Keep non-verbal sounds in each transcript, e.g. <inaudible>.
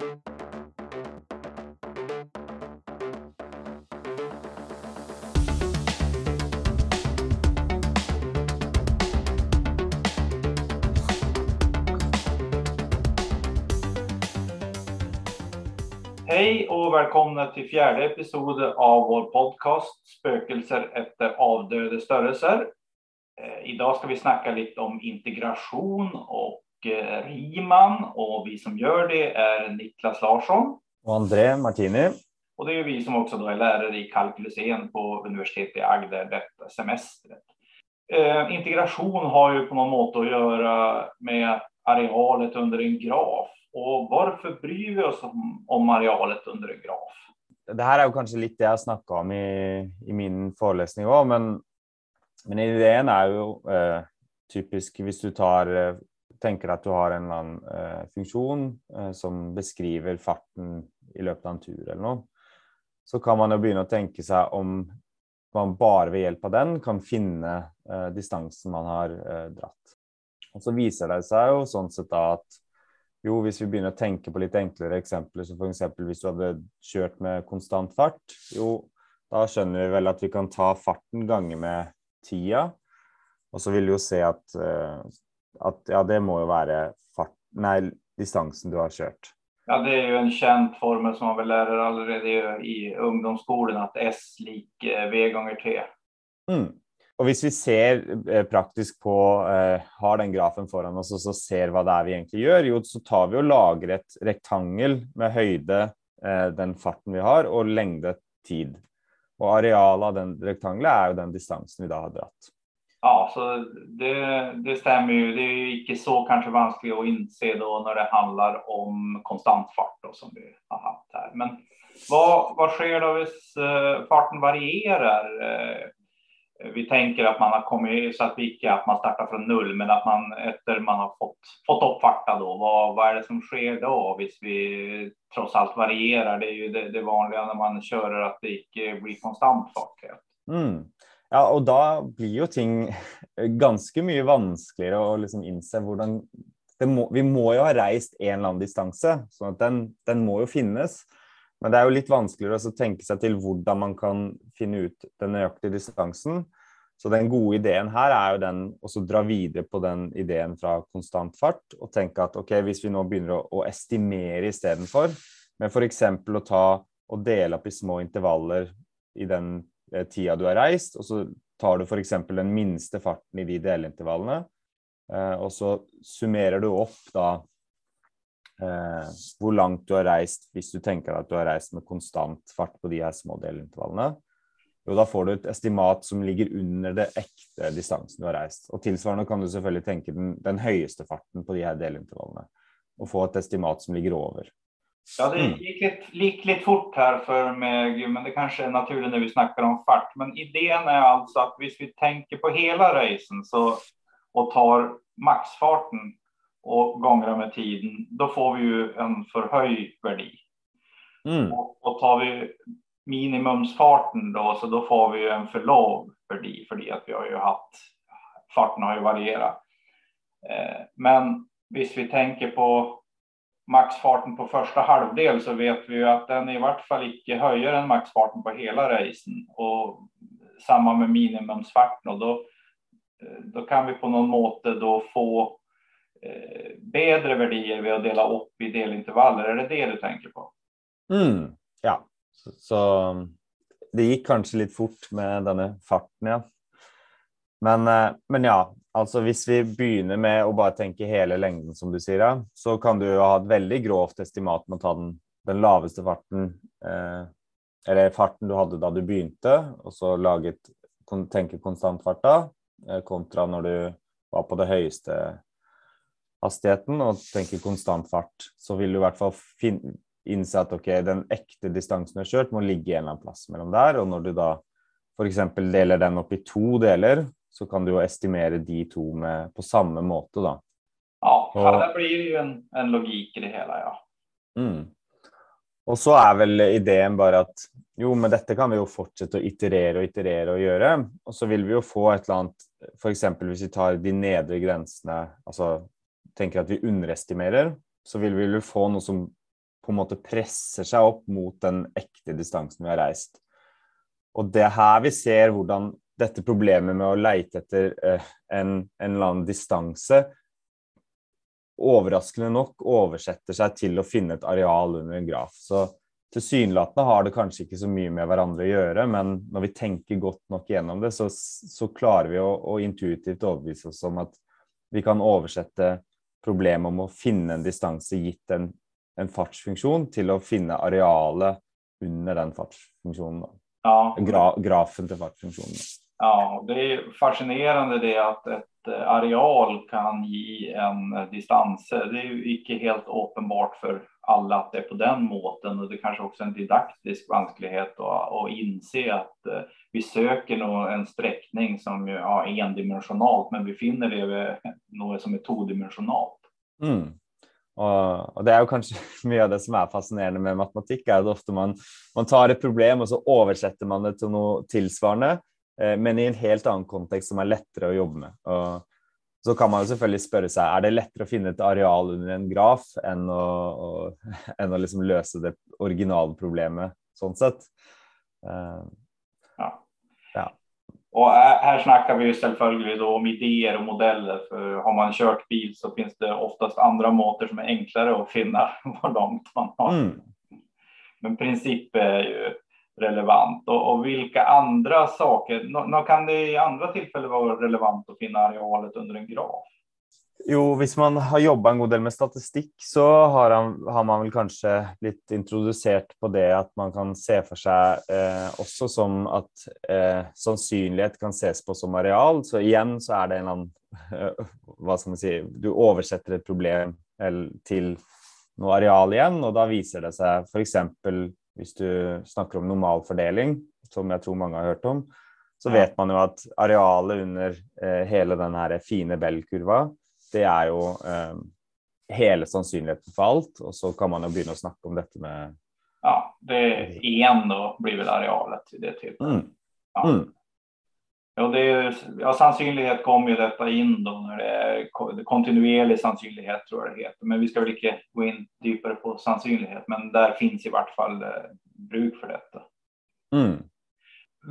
Hej og velkomne til fjerde episode av vår podcast Spøkelser etter avdøde størrelser. I dag skal vi snakke litt om integration och eh, Riman och vi som gör det är Niklas Larsson. Og André Martini. Och det är vi som också då är lärare i kalkylus 1 på universitetet i Agder detta semestret. Eh, integration har ju på något måte att göra med arealet under en graf. Og hvorfor bryr vi oss om, om arealet under en graf? Det her er jo kanskje litt det jeg snakka om i, i, min forelesning òg, men, men, ideen er jo eh, typisk hvis du tar eh, tenker at du har en eller annen eh, funksjon eh, som beskriver farten i løpet av en tur eller noe, så kan man jo begynne å tenke seg om man bare ved hjelp av den kan finne eh, distansen man har eh, dratt. Og så viser det seg jo sånn sett da at jo, hvis vi begynner å tenke på litt enklere eksempler, som f.eks. hvis du hadde kjørt med konstant fart, jo, da skjønner vi vel at vi kan ta farten gange med tida. Og så vil vi jo se at, uh, at ja, det må jo være fart, nei, distansen du har kjørt. Ja, det er jo en kjent formel som man vel lærer allerede i ungdomsskolen, at S liker V ganger T. Mm. Og hvis vi ser eh, praktisk på, eh, har den grafen foran oss og så ser hva det er vi egentlig gjør, jo, så tar vi og lager et rektangel med høyde, eh, den farten vi har, og lengde tid. Og arealet av den rektangelet er jo den distansen vi da har dratt. Ja, så det, det stemmer jo. Det er ikke så kanskje vanskelig å innse da når det handler om konstant fart, då, som vi har hatt her. Men hva, hva skjer da hvis uh, farten varierer? Uh, vi tenker at man har kommet så at vi ikke man starter fra null, men at man etter man har fått, fått opp farta da, hva, hva, er det som skjer da hvis vi tross alt varierer? Det er jo det, det vanlige når man kjører at det ikke blir konstant fart. Mm. Ja, og da blir jo ting <laughs> ganske mye vanskeligere å liksom innse hvordan må, Vi må jo ha reist en eller annen distanse, så den, den må jo finnes. Men det er jo litt vanskeligere å tenke seg til hvordan man kan finne ut den nøyaktige distansen. Så den gode ideen her er jo den å dra videre på den ideen fra konstant fart og tenke at ok, hvis vi nå begynner å, å estimere istedenfor, med f.eks. å ta og dele opp i små intervaller i den tida du har reist, og så tar du f.eks. den minste farten i de delintervallene, eh, og så summerer du opp da eh, hvor langt du har reist hvis du tenker at du har reist med konstant fart på de her små delintervallene. Jo, da får du et estimat som ligger under det ekte distansen du har reist. Og tilsvarende kan du selvfølgelig tenke den, den høyeste farten på de her delintervallene. Og få et estimat som ligger over. Ja, det mm. gikk litt, gikk litt fort her for meg, men det kanskje er naturlig når vi snakker om fart. Men ideen er altså at hvis vi tenker på hele reisen så, og tar maksfarten og ganger med tiden, da får vi jo en for høy verdi. Mm. Og, og, tar vi minimumsfarten da, så da får vi en for lav verdi, fordi at vi har jo hatt farten har jo varierat. Eh, men hvis vi tenker på maxfarten på første halvdel så vet vi jo at den i hvert fall ikke høyere enn maxfarten på hele reisen og sammen med minimumsfarten og då, eh, kan vi på noen måte då få Eh, bedre verdier ved å dele opp i delintervaller. Er det det du tenker på? Mm, ja. Så, så, det gikk kanskje litt fort med denne farten, ja. Men, eh, men, ja, altså hvis vi begynner med å bare tenke hele lengden, som du sier, ja, så kan du jo ha et veldig grovt estimat med å ta den, den laveste farten, eh, eller farten du hadde da du begynte, og så laget, tenke konstant fart da, eh, kontra når du var på det høyeste hastigheten og tenker konstant fart, så vil du i hvert fall innse at ok, den ekte distansen du har kjørt, må ligge en eller annen plass mellom der. Og når du da f.eks. deler den opp i to deler, så kan du jo estimere de to med, på samme måte, da. Ja, og, det blir jo en, en, logikk i det hele, ja. Mm. Og så er vel ideen bare at jo, med dette kan vi jo fortsette å iterere og iterere og gjøre. Og så vil vi jo få et eller annet F.eks. hvis vi tar de nedre grensene, altså tenker at vi underestimerer, så vil vi jo få noe som på på en måte presser seg opp mot den ekte distansen vi har reist. Og det er her vi ser hvordan dette problemet med å leite etter eh, en, en eller annen distanse overraskende nok oversetter seg til å finne et areal under en graf. Så tilsynelatende har det kanskje ikke så mye med hverandre å gjøre, men når vi tenker godt nok gjennom det, så, så klarer vi å, å, intuitivt overbevise oss om at vi kan oversette problemet om å finne en distanse gitt en, en fartsfunksjon, til å finne arealet under den fartsfunksjonen. Ja. Gra, grafen til fartsfunksjonen. Ja, det er fascinerende det at et eh, areal kan gi en distans. Det er jo ikke helt åpenbart for alle at det er på den måten. og Det er kanskje også en didaktisk vanskelighet å, inse innse at uh, vi søker nog en strekning som ja, endimensjonalt, men vi finner det noe som er todimensjonalt. Mm. Og, det er jo kanskje <laughs> mye av det som er fascinerende med matematikk, er at ofte man, man tar et problem og så oversetter man det til noe tilsvarende. Eh, men i en helt annen kontekst som er lettere å jobbe med. Og så kan man jo selvfølgelig spørre seg er det lettere å finne et areal under en graf enn å, å, <laughs> enn å liksom løse det originale problemet sånn sett. Uh, ja. ja. Og her snakker vi jo selvfølgelig om ideer og modeller. for Har man kjørt bil, så finnes det oftest andre måter som er enklere å finne <laughs> hvor langt man har. Mm. Men prinsippet er jo relevant? Og, og hvilke andre saker nå, nå, kan det i andre tilfeller være relevant å finne arealet under en graf? Jo, hvis man har jobba en god del med statistikk, så har, han, har, man vel kanskje blitt introdusert på det at man kan se for seg eh, også som at eh, sannsynlighet kan ses på som areal. Så igjen så er det en eller annen eh, Hva skal man si Du oversetter et problem til noe areal igjen, og da viser det seg f.eks. Hvis du snakker om normalfordeling, som jeg tror mange har hørt om, så vet man jo at arealet under eh, hele den fine Bell-kurva, det er jo eh, hele sannsynligheten for alt. Og så kan man jo begynne å snakke om dette med Ja, det er én blir vel arealet i det tilfellet. Mm. Ja. Mm. Ja, det är, ja, sannsynlighet kommer jo dette inn då när det er kontinuerlig sannsynlighet tror jeg det heter. Men vi skal vel ikke gå inn dypere på sannsynlighet, men der finnes i hvert fall eh, bruk for dette. Mm.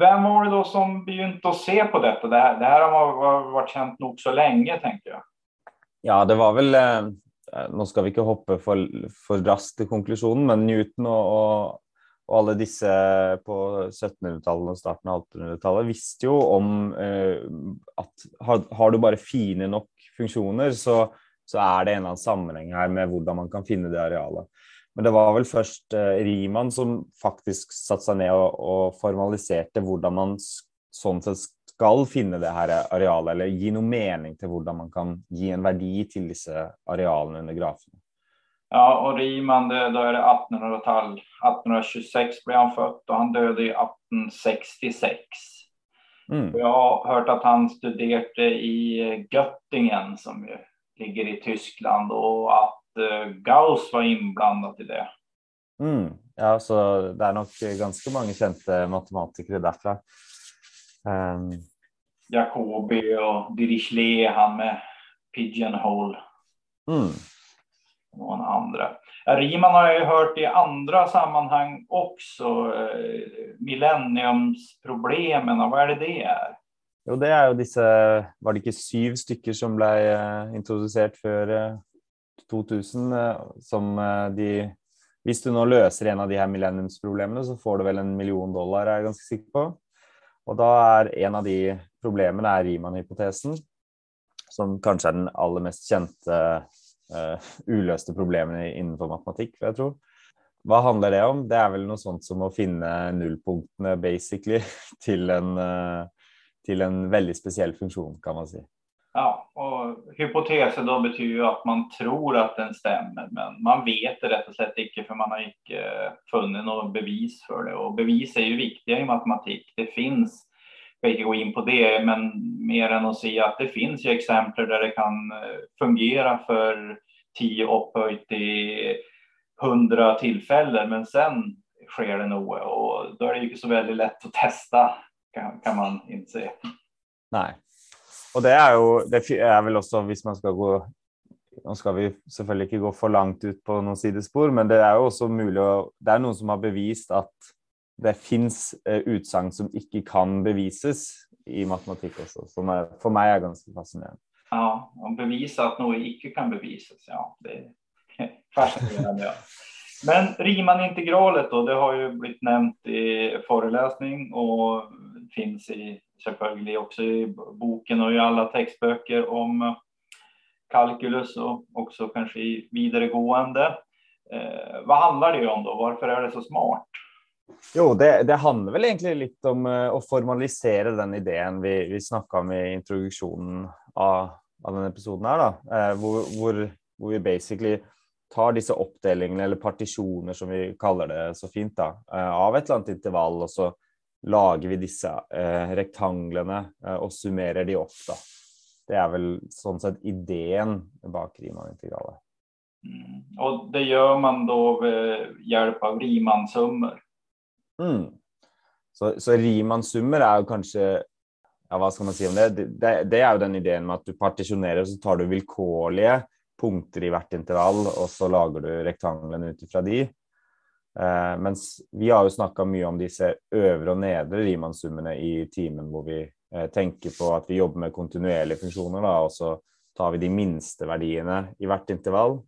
Hvem var det da som begynte å se på dette? Det her, det her har vært kjent nok så lenge, tenker jeg. Ja, det var vel eh, Nå skal vi ikke hoppe for, for raskt til konklusjonen, men Newton og, og og alle disse på 1700-tallet og starten av 1800-tallet visste jo om eh, at har, har, du bare fine nok funksjoner, så, så, er det en eller annen sammenheng her med hvordan man kan finne det arealet. Men det var vel først eh, Riemann som faktisk satte seg ned og, og, formaliserte hvordan man sånn sett skal finne det her arealet, eller gi noe mening til hvordan man kan gi en verdi til disse arealene under grafene. Ja, og Riemann, det, da er det 1800-tall. 1826 ble han født, og han døde i 1866. Mm. Jeg har hørt at han studerte i Göttingen, som ligger i Tyskland, og at uh, Gauss var innblandet i det. Mm. Ja, så det er nok ganske mange kjente matematikere derfra. Um. Jacobi og Dirichlet, han med pigeonhole. Mm noen andre. Riemann har jeg hørt i andre sammenheng også. Eh, millenniumsproblemene, hva er det det er? Jo, det er jo disse Var det ikke syv stykker som ble eh, introdusert før 2000, eh, som de Hvis du nå løser en av de her millenniumsproblemene, så får du vel en million dollar, er jeg ganske sikker på. Og da er en av de problemene er Riemann-hypotesen, som kanskje er den aller mest kjente uh, uløste problemene innenfor matematikk, vil jeg tro. Hva handler det om? Det er vel noe sånt som å finne nullpunktene basically <laughs> til en, uh, til en veldig spesiell funksjon, kan man si. Ja, og hypotese da betyr jo at man tror at den stemmer, men man vet det rett og slett ikke, for man har ikke funnet noe bevis for det. Og bevis er jo viktige i matematikk. Det fins skal ikke gå inn på det, men mer enn å si at det finnes jo eksempler der det kan eh, fungere for ti opphøyt i 100 tilfeller, men sen skjer det noe. Og da er det ikke så veldig lett å teste, kan, kan man innse. Nei. Og det er jo Det er vel også, hvis man skal gå Nå skal vi selvfølgelig ikke gå for langt ut på noen sidespor, men det er jo også mulig å Det er noen som har bevist at det fins eh, utsagn som ikke kan bevises i matematikk også, som er, for meg er ganske fascinerende. Ja, å bevise at noe ikke kan bevises, ja. Det <laughs> er. Ja. Men Riemann-integralet det har jo blitt nevnt i forelesning og finnes selvfølgelig også i boken og i alle tekstbøker om kalkulus og også kanskje i videregående. Eh, hva handler det om da? Hvorfor er det så smart? Jo, det, det, handler vel egentlig litt om uh, å formalisere den ideen vi, vi snakka om i introduksjonen av, av denne episoden her, da. Uh, hvor, hvor, hvor, vi basically tar disse oppdelingene, eller partisjoner som vi kaller det så fint, da, uh, av et eller annet intervall, og så lager vi disse rektanglene og summerer de opp, da. Det er vel sånn sett ideen bak Riemann-integralet. Mm. Og det gjør man da ved hjelp av Riemann-summer? Mm. Så, så Riemann-summer er jo kanskje ja, hva skal man si om det? det? Det, er jo den ideen med at du partisjonerer, så tar du vilkårlige punkter i hvert intervall, og så lager du rektanglene ut ifra de. Eh, mens vi har jo snakka mye om disse øvre og nedre Riemann-summene i timen, hvor vi eh, tenker på at vi jobber med kontinuerlige funksjoner, da, og så tar vi de minste verdiene i hvert intervall.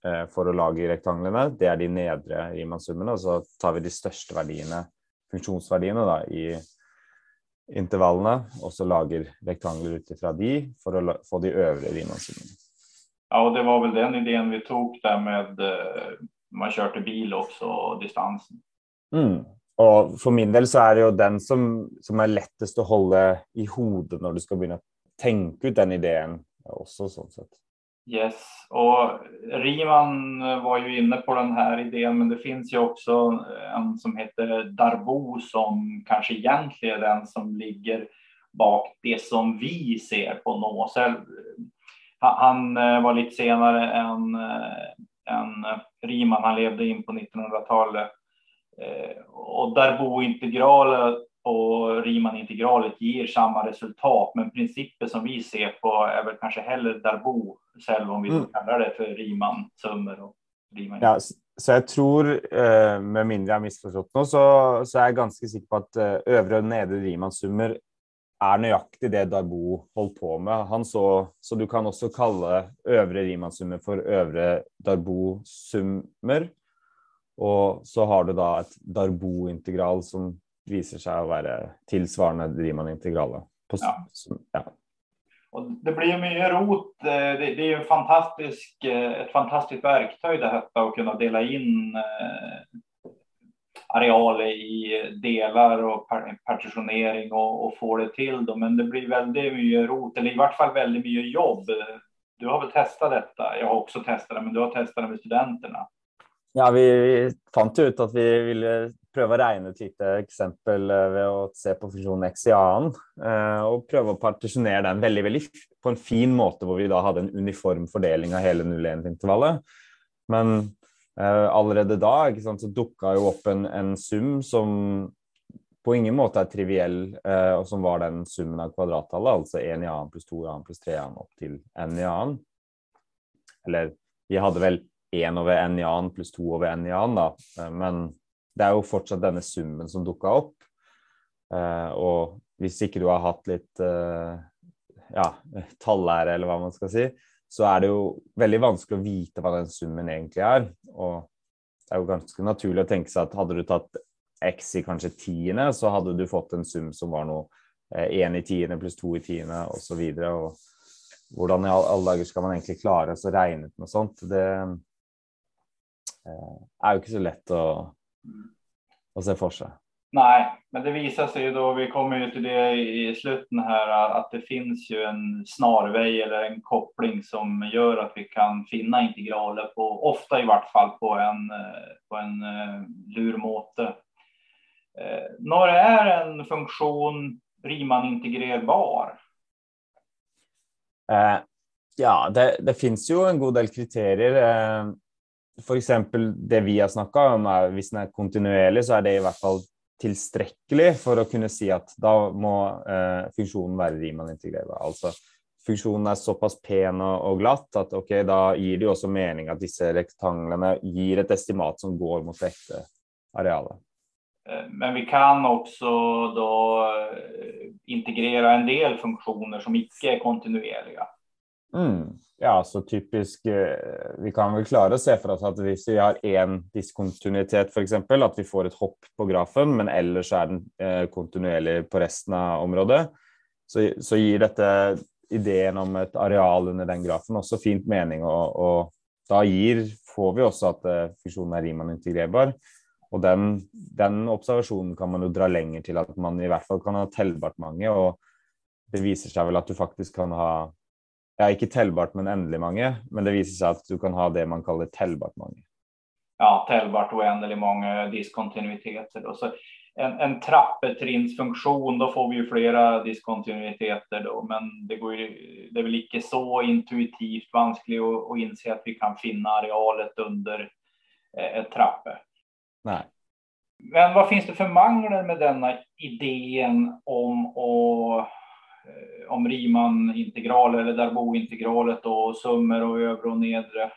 Eh, for å lage rektanglene. Det er de nedre Riemann-summene. Og så tar vi de største verdiene, funksjonsverdiene, da, i intervallene, og så lager rektangler ut ifra de for å få de øvre Riemann-summene. Ja, og det var vel den ideen vi tok der med uh, man kjørte bil også, og distansen. Mm. Og for min del så er det jo den som, som, er lettest å holde i hodet når du skal begynne å tenke ut den ideen også, sånn sett. Yes, og Riemann var jo inne på den här idén men det finns ju också en som heter Darbo som kanskje egentlig er den som ligger bak det som vi ser på Nåsel. Han eh, var litt senere enn än Riemann, han levde inn på 1900-tallet. Eh, og Darbo-integralet og Riemann-integralet gir samme resultat, men prinsippet som vi ser på er vel kanskje heller Darbo, selv om vi mm. kaller det for Riemann-summer. Riemann ja, så jeg tror, eh, med mindre jeg har misforstått noe, så, så, er jeg ganske sikker på at eh, øvre og nedre Riemann-summer er nøyaktig det Darbo holdt på med. Han så, så du kan også kalle øvre Riemann-summer for øvre Darbo-summer. Og så har du da et Darbo-integral som viser seg å være tilsvarende Riemann-integralet. Ja. ja. Og det blir mye rot. Eh, det, det er fantastisk, eh, et fantastisk verktøy det dette, å kunne dele inn arealer arealet i deler og partisjonering og, og, få det til. Men det blir veldig mye rot, eller i hvert fall veldig mye jobb. Du har vel testet dette? Jeg har også testet det, men du har testet det med studentene? Ja, vi fant jo ut at vi ville prøve å regne et lite eksempel eh, ved å se på funksjonen x i annen. Eh, og prøve å partisjonere den veldig, veldig på en fin måte, hvor vi da hadde en uniform fordeling av hele 0-1-intervallet. Men eh, allerede da sant, så dukka jo opp en, en, sum som på ingen måte er triviell, eh, og som var den summen av kvadrattallet, altså 1 i annen pluss 2 i annen pluss 3 i annen opp til n i annen. Eller vi hadde vel 1 over n i annen pluss 2 over n i annen, da. Eh, men det er jo fortsatt denne summen som dukka opp. Uh, og hvis ikke du har hatt litt uh, ja, tallære, eller hva man skal si, så er det jo veldig vanskelig å vite hva den summen egentlig er. Og det er jo ganske naturlig å tenke seg at hadde du tatt x i kanskje tiende, så hadde du fått en sum som var noe én uh, i tiende pluss to i tiende osv. Hvordan i alle dager skal man egentlig klare å regne ut noe sånt? Det er jo ikke så lett å å se for seg. Nei, men det viser seg jo da, vi kommer jo til det i slutten her, at det finnes jo en snarvei eller en kobling som gjør at vi kan finne integraler på, ofte i hvert fall på en, på en uh, lur måte. Uh, når er en funksjon Riemann-integrerbar? Eh, ja, det, det finnes jo en god del kriterier f.eks. det vi har snakka om, er hvis den er kontinuerlig, så er det i hvert fall tilstrekkelig for å kunne si at da må eh, funksjonen være Riemann-integrerbar. Altså funksjonen er såpass pen og, og, glatt at ok, da gir det jo også mening at disse rektanglene gir et estimat som går mot dette arealet. Eh, men vi kan også da eh, integrere en del funksjoner som ikke er kontinuerlige. Mm. Ja, så typisk eh, Vi kan vel klare å se for oss at hvis vi har én diskontinuitet, f.eks., at vi får et hopp på grafen, men ellers er den kontinuerlig på resten av området, så, så gir dette ideen om et areal under den grafen også fint mening. Og, og da gir, får vi også at uh, funksjonen er Riemann-integrerbar. Og den, den, observasjonen kan man jo dra lenger til at man i hvert fall kan ha tellbart mange. Og det viser seg vel at du faktisk kan ha ja, ikke tellbart, men endelig mange. Men det viser seg at du kan ha det man kaller tellbart mange. Ja, tellbart uendelig mange diskontinuiteter. Så en, en trappetrinnsfunksjon, da får vi jo flere diskontinuiteter. Då, men det, går det, er vel ikke så intuitivt vanskelig å, å innse at vi kan finne arealet under eh, et trappe. Nei. Men hva finnes det for mangler med denne ideen om, å, om Riemann-integral eller Darbo-integralet, og summer og øvre og nedre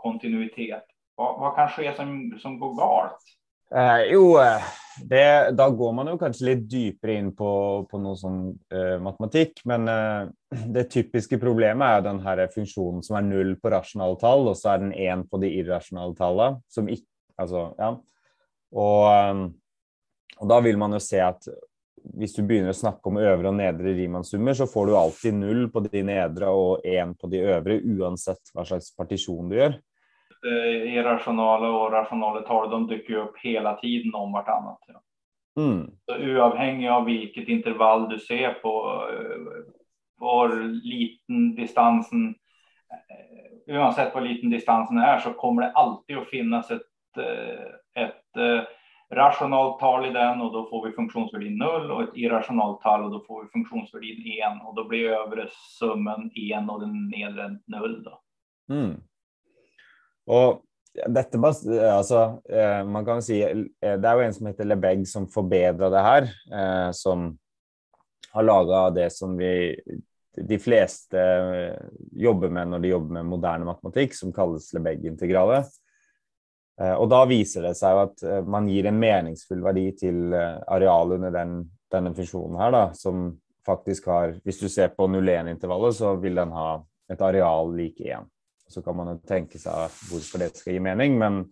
kontinuitet? Hva, hva kan skje som, som går galt? Eh, jo, eh, det, da går man jo kanskje litt dypere inn på, på noe sånn eh, matematikk. Men eh, det typiske problemet er den her funksjonen som er null på rasjonale tall, og så er den én på de irrasjonale tallene. Som ikke, altså, ja. Og, eh, og, da vil man jo se at hvis du begynner å snakke om øvre og nedre Riemann-summer, så får du alltid null på de nedre og én på de øvre, uansett hva slags partisjon du gjør. Eh, irrasjonale og rasjonale tall de dukker jo opp hele tiden om hverandre. Ja. Mm. Så uavhengig av hvilket intervall du ser på, eh, hvor liten distansen eh, Uansett hvor liten distansen er, så kommer det alltid å finnes et, et rasjonalt tall i den, og da får vi funksjonsverdien 0, og et irrasjonalt tall, og da får vi funksjonsverdien 1. Og da blir øvre summen 1 og den nedre 0. Da. Mm. Og dette altså, eh, man kan si, eh, Det er jo en som heter Lebeg som forbedra det her. Eh, som har laga det som vi de fleste jobber med når de jobber med moderne matematikk, som kalles Lebeg-integralet. Og da viser det seg jo at man gir en meningsfull verdi til arealet under den, denne funksjonen her, da, som faktisk har Hvis du ser på 0-1-intervallet, så vil den ha et areal lik 1. Så kan man jo tenke seg hvorfor det skal gi mening, men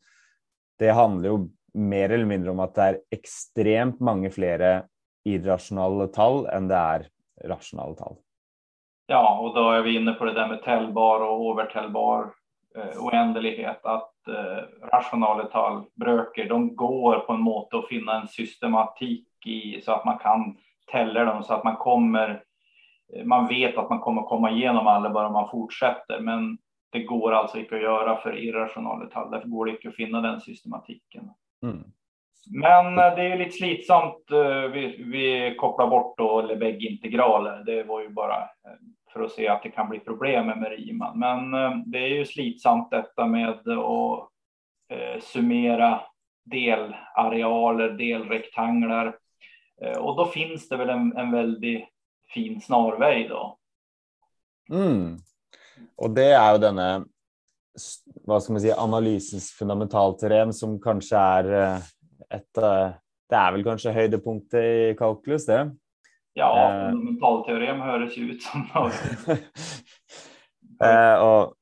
det handler jo mer eller mindre om at det er ekstremt mange flere irrasjonale tall enn det er rasjonale tall. Ja, og da er vi inne på det der med tellbar og overtellbar eh, uendelighet. At eh, rasjonale tall, brøker, de går på en måte å finne en systematikk i, så at man kan telle dem, så at man kommer Man vet at man kommer komme gjennom alle bare man fortsetter. Men det går altså ikke å gjøre for irrasjonale tall. Derfor går det ikke å finne den systematikken. Mm. Men eh, det er litt slitsomt. Eh, vi, vi kobler bort eller begge integraler. Det var jo bare eh, for å se at det kan bli problemer med Riemann. Men det er jo slitsomt dette med å summera delarealer, delrektangler. Och og da finnes det vel en, en veldig fin snarvei da. Mm. Og det er jo denne hva skal man si, analysens fundamentalteorem, som kanskje er eh, et eh, Det er vel kanskje høydepunktet i kalkulus, det? Ja, eh, fundamentalteorem høres jo ut som noe. <laughs> og,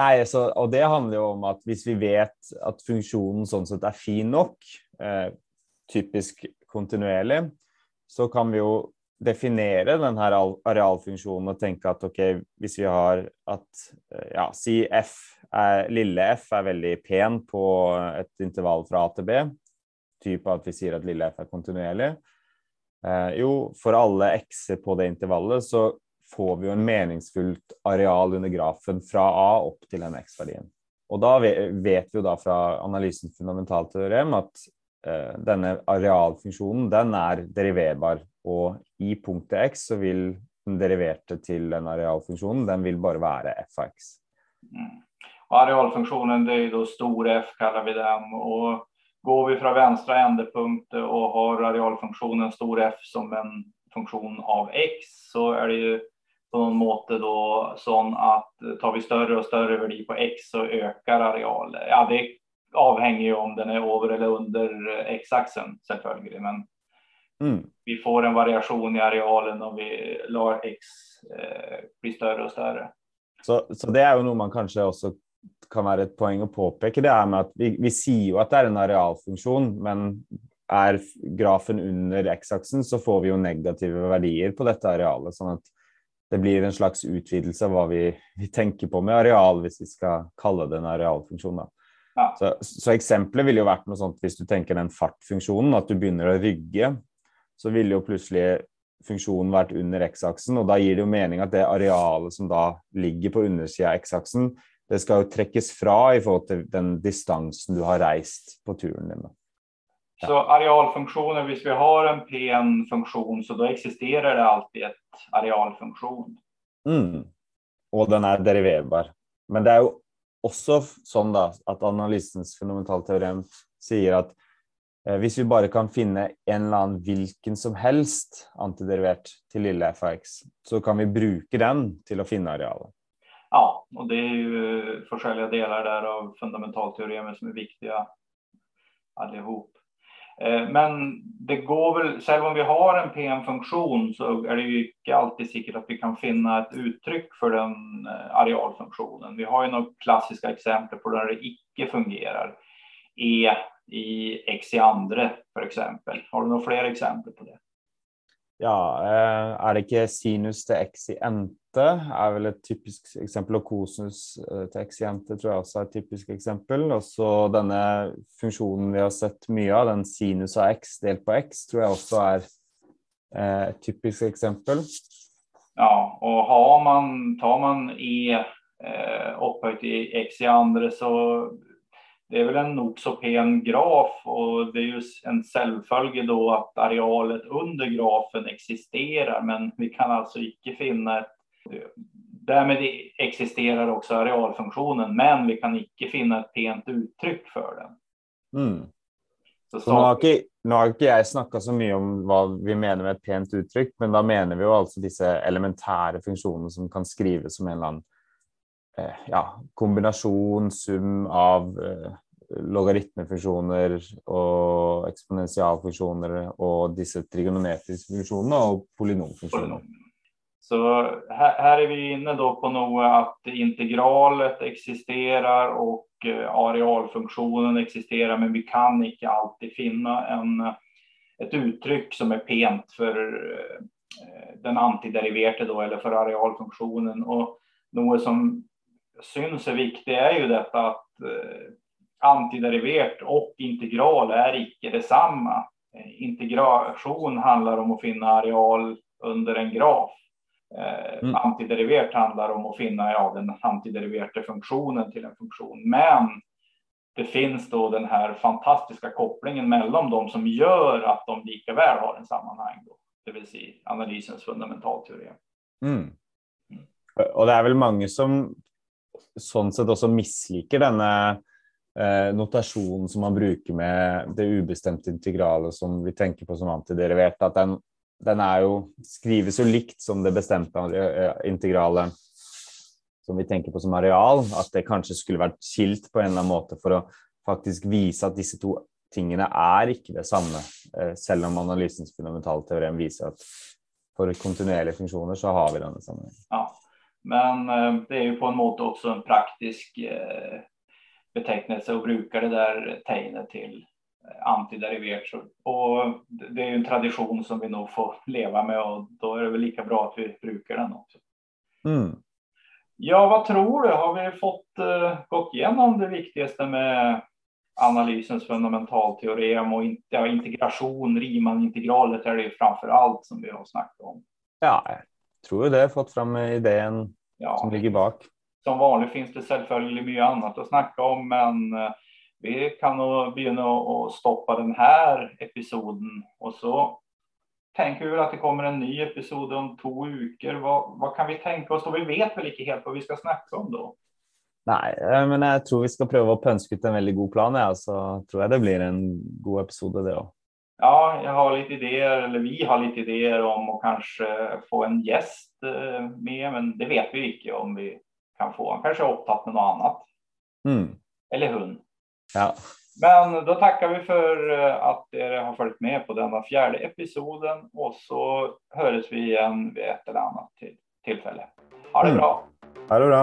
nei, så, og det handler jo om at hvis vi vet at funksjonen sånn sett er fin nok, eh, typisk kontinuerlig, så kan vi jo definere denne arealfunksjonen og tenke at ok, hvis vi har at ja, si f er, lille f er veldig pen på et intervall fra A til B, type at vi sier at lille f er kontinuerlig, eh, jo, for alle x-er på det intervallet så får vi jo en meningsfullt areal under grafen fra A opp til den x-verdien. Og da vet vi jo da fra analysens fundamentalteorem at eh, denne arealfunksjonen den er deriverbar og i punktet x så vil den deriverte til den arealfunksjonen den vil bare være f av x. Mm. Arealfunksjonen det er jo stor f, kaller vi den. og Går vi fra venstre endepunkt og har arealfunksjonen stor f som en funksjon av x, så er det jo på noen måte da, sånn at tar vi større og større verdi på X, så øker arealet. Ja, det avhenger jo om den er over eller under X-aksen, selvfølgelig. Men mm. vi får en variasjon i arealet når vi lar X eh, bli større og større. Så, så, det er jo noe man kanskje også kan være et poeng å påpeke. Det er med at vi, vi sier jo at det er en arealfunksjon, men er grafen under X-aksen, så får vi jo negative verdier på dette arealet. sånn at det blir en slags utvidelse av hva vi, vi tenker på med areal, hvis vi skal kalle det en arealfunksjon. Ja. Så, så eksempelet ville jo vært noe sånt hvis du tenker den fartfunksjonen, at du begynner å rygge, så ville jo plutselig funksjonen vært under X-aksen, og da gir det jo mening at det arealet som da ligger på undersida av X-aksen, det skal jo trekkes fra i forhold til den distansen du har reist på turen din. Ja. Så arealfunksjoner, hvis vi har en PN-funksjon, så da eksisterer det alltid et arealfunksjon. Mm. Og den er deriverbar. Men det er jo også sånn da, at analysens fundamentalteorem sier at eh, hvis vi bare kan finne en eller annen hvilken som helst antiderivert til lille fx, så kan vi bruke den til å finne arealet. Ja, och det är ju forskjellige delar där av fundamentalteoremet som är viktiga allihop. Eh, men det går vel, selv om vi har en PM-funksjon, så er det jo ikke alltid sikkert at vi kan finne et uttrykk for den eh, arealfunksjonen. Vi har jo noen klassiske eksempler på der det ikke fungerer. E i x i andre, f.eks. Har du noen flere eksempler på det? Ja, eh, er det ikke sinus til x i ente er vel et typisk eksempel, og kosinus eh, til x i ente tror jeg også er et typisk eksempel. Og så denne funksjonen vi har sett mye av, den sinus av x delt på x, tror jeg også er eh, et typisk eksempel. Ja, og har man, tar man eh, opphøyt i x i andre, så det er vel en nokså pen graf og det er jo en självfölje då at arealet under grafen eksisterer, men vi kan altså ikke finne ett Därmed eksisterer også arealfunktionen, men vi kan ikke finne et pent uttrykk for den. Mm. Så, så, nå, har ikke, nå har ikke jeg snakka så mye om hva vi mener med et pent uttrykk, men da mener vi jo altså disse elementære funksjonene som kan skrives som en eller annen ja, kombinasjon, sum av eh, logaritmefunksjoner og eksponentialfunksjoner og disse trigonometriske funksjonene og polynomfunksjoner. Så her, her, er vi inne på noe at integralet eksisterer og eh, arealfunksjonen eksisterer, men vi kan ikke alltid finne en, et uttrykk som er pent for den antideriverte, eller for arealfunksjonen. Og noe som syns er viktig, er jo dette at eh, antiderivert og integral er ikke det samme. Integrasjon handler om å finne areal under en graf. Eh, mm. Antiderivert handler om å finne ja, den antideriverte funksjonen til en funksjon. Men det finnes da den her fantastiske koblingen mellom dem som gjør at de likevel har en sammenheng. Det vil si analysens fundamentalteori. Mm. mm. Og det er vel mange som sånn sett også misliker denne eh, notasjonen som man bruker med det ubestemte integralet som vi tenker på som antiderivert. At den, den jo, skrives jo likt som det bestemte eh, integralet som vi tenker på som areal. At det kanskje skulle vært skilt på en eller annen måte for å faktisk vise at disse to tingene er ikke det samme. Eh, selv om analysens fundamentale teorem viser at for kontinuerlige funksjoner så har vi denne sammenhengen. Ja. Men eh, det er jo på en måte også en praktisk eh, betegnelse å bruke det der tegnet til eh, antiderivert. Og det er jo en tradisjon som vi nå får leve med, og da er det vel like bra at vi bruker den også. Mm. Ja, hva tror du? Har vi fått uh, gått gjennom det viktigste med analysens fundamentalteorem og ja, integrasjon, Riemann-integralet er det framfor alt som vi har snakket om. Ja, tror jo det. Fått fram ideen ja. som ligger bak. Som vanlig finnes det selvfølgelig mye annet å snakke om, men eh, vi kan begynne å stoppe denne episoden. Og så tenker vi at det kommer en ny episode om to uker. Hva, hva kan vi tenke oss? Og vi vet vel ikke helt hva vi skal snakke om da? Nei, eh, men jeg tror vi skal prøve å pønske ut en veldig god plan, ja. Så tror jeg det blir en god episode, det òg. Ja, jag har lite idéer, eller vi har lite idéer om å kanskje få en gäst eh, med, men det vet vi ikke om vi kan få. Han kanskje er opptatt med noe annet. Mm. Eller hund. Ja. Men da takker vi for at dere har följt med på denne fjerde episoden og så høres vi igjen ved et eller annet tilfelle. Ha det Mm. bra! Ha det bra.